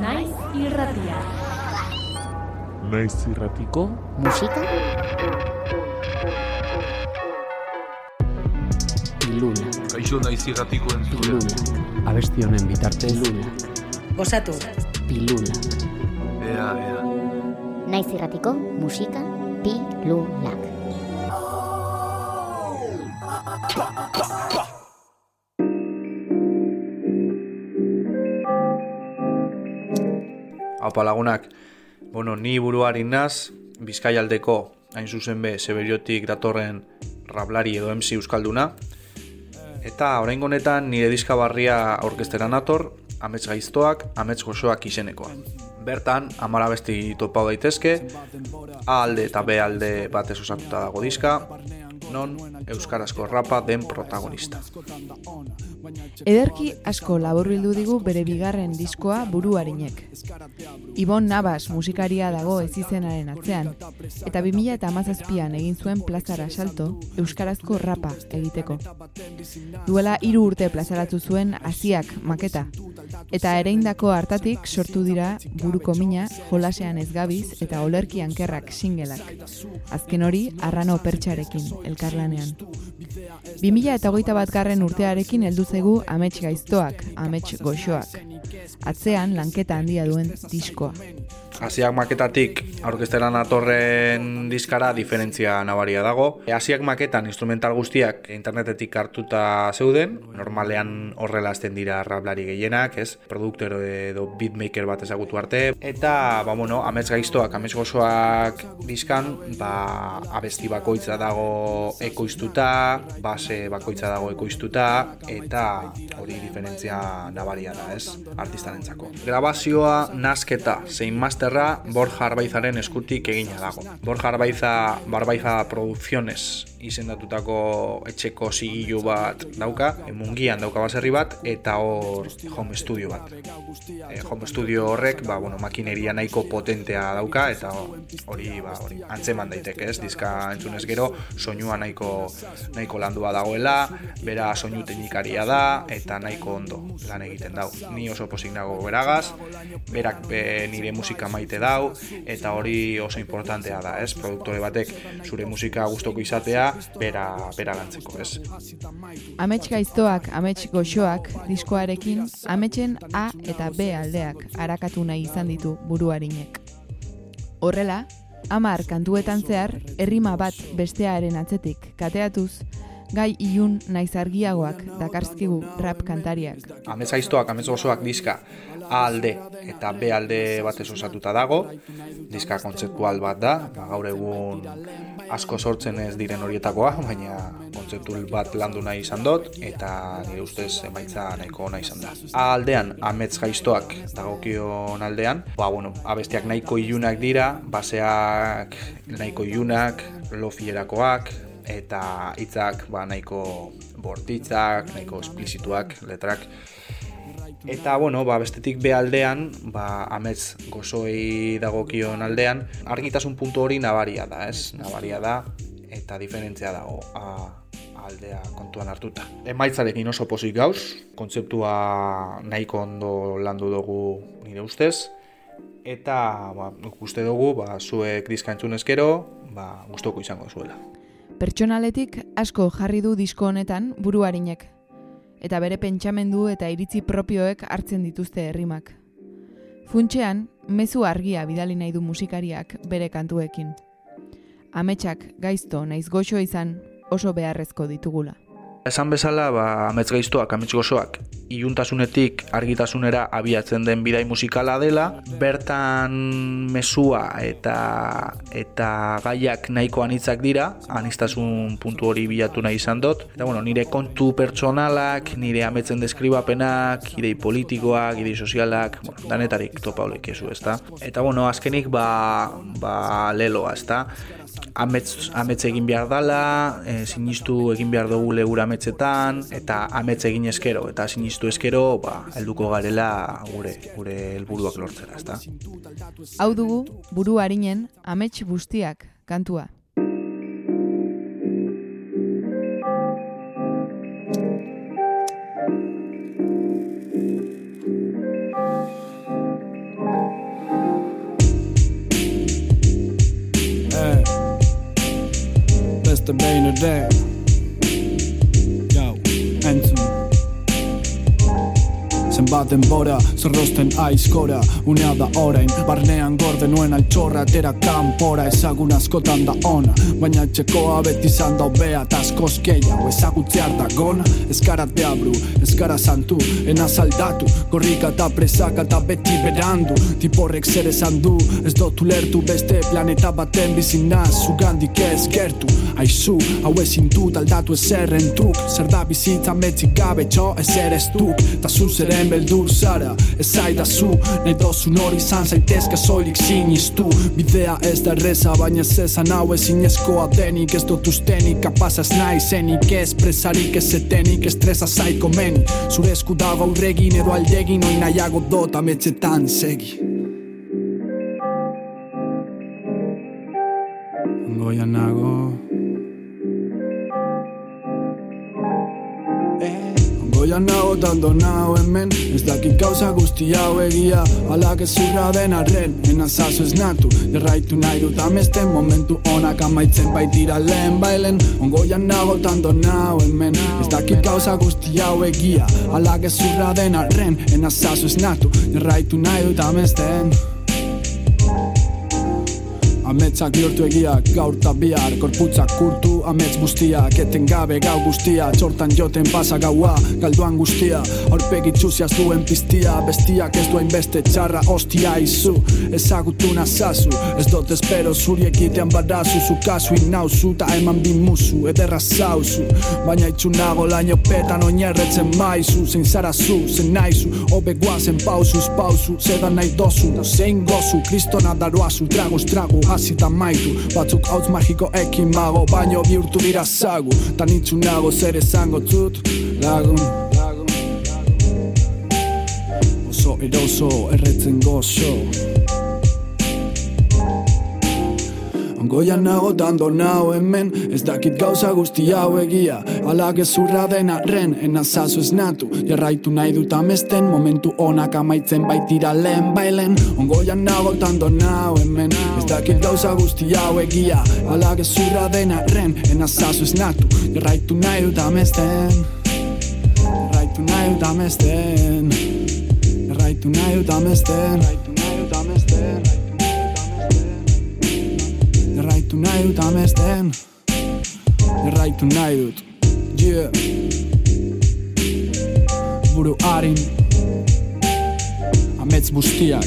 Naiz irratia. Naiz irratiko musika pilula Kaixo naiz irratiko entzule. abesti honen bitartez pilula Gozatu. pilula Ea, ea. naiz irratiko musika pilulak Haupa lagunak, bueno, ni buruari naz, Bizkaialdeko, hain zuzen be, Seberiotik datorren rablari edo MC Euskalduna. Eta orain honetan nire diska barria aurkesteran nator, amets gaiztoak, amets gozoak izenekoa. Bertan, amara besti topau daitezke, A alde eta B alde batez osatuta dago diska, non Euskarazko rapa den protagonista. Ederki asko laburbildu digu bere bigarren diskoa buruarinek. Ibon Nabas musikaria dago ezizenaren atzean, eta 2000 eta amazazpian egin zuen plazara salto Euskarazko rapa egiteko. Duela hiru urte plazaratu zuen hasiak maketa, eta ereindako hartatik sortu dira buruko mina, jolasean ez gabiz eta olerki ankerrak singelak. Azken hori, arrano pertsarekin elkarlanean. 2000 eta hogeita bat garren urtearekin heldu zaigu amets gaiztoak, amets goxoak. Atzean lanketa handia duen diskoa. Hasiak maketatik aurkesteran atorren diskara diferentzia nabaria dago. Hasiak maketan instrumental guztiak internetetik hartuta zeuden, normalean horrela azten dira rablari gehienak, ez? Produktero edo beatmaker bat ezagutu arte. Eta, ba, bueno, amets gaiztoak, amets gozoak diskan, ba, abesti bakoitza dago ekoiztuta, base bakoitza dago ekoiztuta, eta hori diferentzia nabaria da, ez? Artistarentzako. Grabazioa, nasketa, zein masterra Borja Arbaizaren eskutik egina dago. Borja Arbaiza, Barbaiza Producciones izendatutako etxeko zigilu bat dauka, e, mungian dauka baserri bat, eta hor home studio bat. E, home studio horrek, ba, bueno, makineria nahiko potentea dauka, eta hori, ba, hori, antzeman daiteke ez, diska entzunez gero, soinua nahiko, nahiko landua dagoela, bera soinu teknikaria da, eta nahiko ondo lan egiten dau. Ni oso posik nago beragaz, berak be, nire musika maite dau, eta hori oso importantea da, ez? Produktore batek zure musika gustoko izatea, bera, bera gantzeko, ez? Amets gaiztoak, amets goxoak diskoarekin ametsen A eta B aldeak arakatu nahi izan ditu buruarinek. Horrela, amar kantuetan zehar, errima bat bestearen atzetik kateatuz, gai ilun naiz argiagoak dakarzkigu rap kantariak. Amets gaiztoak, amets gozoak diska A alde eta B alde batez osatuta dago. Diska kontzeptual bat da, ba, gaur egun asko sortzen ez diren horietakoa, baina kontzeptual bat landu nahi izan dut, eta nire ustez emaitza nahiko nahi izan da. A aldean, amets gaiztoak dagokion aldean, ba, bueno, abestiak nahiko ilunak dira, baseak nahiko ilunak, lofierakoak, eta hitzak ba, nahiko bortitzak, nahiko esplizituak, letrak. Eta, bueno, ba, bestetik be aldean, ba, amets gozoei dagokion aldean, argitasun puntu hori nabaria da, ez? Nabaria da, eta diferentzia dago a, aldea kontuan hartuta. Emaitzarekin oso pozik gauz, kontzeptua nahiko ondo landu dugu nire ustez, eta ba, uste dugu, ba, zuek diska entzunez gero, ba, gustoko izango zuela. Pertsonaletik asko jarri du disko honetan buruarinek, eta bere pentsamendu eta iritzi propioek hartzen dituzte herrimak. Funtxean, mezu argia bidali nahi du musikariak bere kantuekin. Ametsak gaizto naiz goxo izan oso beharrezko ditugula. Esan bezala, ba, amets gaiztoak, amets gozoak, iluntasunetik argitasunera abiatzen den bidai musikala dela, bertan mesua eta eta gaiak nahiko anitzak dira, anistasun puntu hori bilatu nahi izan dut. Eta bueno, nire kontu pertsonalak, nire ametzen deskribapenak, idei politikoak, idei sozialak, bueno, danetarik topa ezu, ezta? Eta bueno, azkenik ba, ba leloa, ezta? amets, amets egin behar dala, e, sinistu egin behar dugu legura ametsetan, eta amets egin eskero, eta sinistu sinistu eskero, ba, helduko garela gure gure helburuak lortzera, ezta? Hau dugu buru arinen amets bustiak kantua. Hey. Beste benen daar. Zenbat denbora, zerrosten aizkora Unea da orain, barnean gorde nuen altxorra Atera kanpora, ezagun askotan da ona. Baina txekoa beti izan da obea Taskoz gehiago, ezagutzear da gona. Eskara deabru, eskara santu Ena saldatu, gorrika eta presaka eta beti berandu. Tiporrek zer esan du, ez dotu lertu Beste planeta baten bizin naz, zugandik ez gertu. Aizu, hau ezin dut aldatu ezerren truk Zer da bizitza metzik gabe txo ezer ez duk. Ta zuzeren beldur zara Ez zaidazu, nahi dozun hori izan zaitezke soilik sinistu Bidea ez da erreza, baina ez ezan hau ezin eskoa denik Ez dut ustenik, kapaz ez nahi zenik Ez presarik ez etenik, estresa zaiko meni Zure esku dago aurregin edo aldegin Oin nahiago dot ametxetan segi Goian nago Goian nago tanto nago hemen. Ez dakit gauza guzti hau egia. Alak ez zurra den arren. Ena zazu ez natu. Jarraitu nahi dut amesten. Momentu onak amaitzen baitira lehen bailen. Ongoian nago tanto nago hemen. Ez dakit gauza guzti hau egia. Alak ez zurra den arren. Ena zazu ez natu. Jarraitu nahi dut amesten Ametzak bihurtu egiak gaur ta bihar Korputzak kurtu ametz guztiak Eten gabe gau guztia Txortan joten pasa gaua Galduan guztia Aurpegi txuziaz duen piztia Bestiak ez duen beste txarra Ostia izu Ezagutu nazazu Ez dut espero zuri egitean badazu Zu kasu inauzu Ta eman bi musu Ederra zauzu Baina itxunago laino petan oinerretzen maizu Zein zara zu, zein naizu Obe guazen pausuz pauzu Zedan nahi dozu Zein gozu Kristona daroazu Traguz tragu hasita maitu. Batzuk hautz magiko ekin mago Baino bihurtu dira zagu. Tan itxunago zer esango zut Lagun. Oso eroso erretzen gozo Ongoian nago dando nao hemen Ez dakit gauza guzti hau egia. Alak ezurra den arren Ena zazu ez natu. Jarraitu nahi dut amesten Momentu onak amaitzen baitira lehen bailen. Ongoian nago dando nao hemen Ez dakit gauza guzti hau egia. Alak ezurra den arren Ena zazu ez natu. Jarraitu nahi dut amesten Jarraitu nahi dut amesten. Jarraitu nahi dut amesten Jarraitu nahi dut amesten. Jarraitu nahi dut. Yeah. Buru harin. Ametz bustiak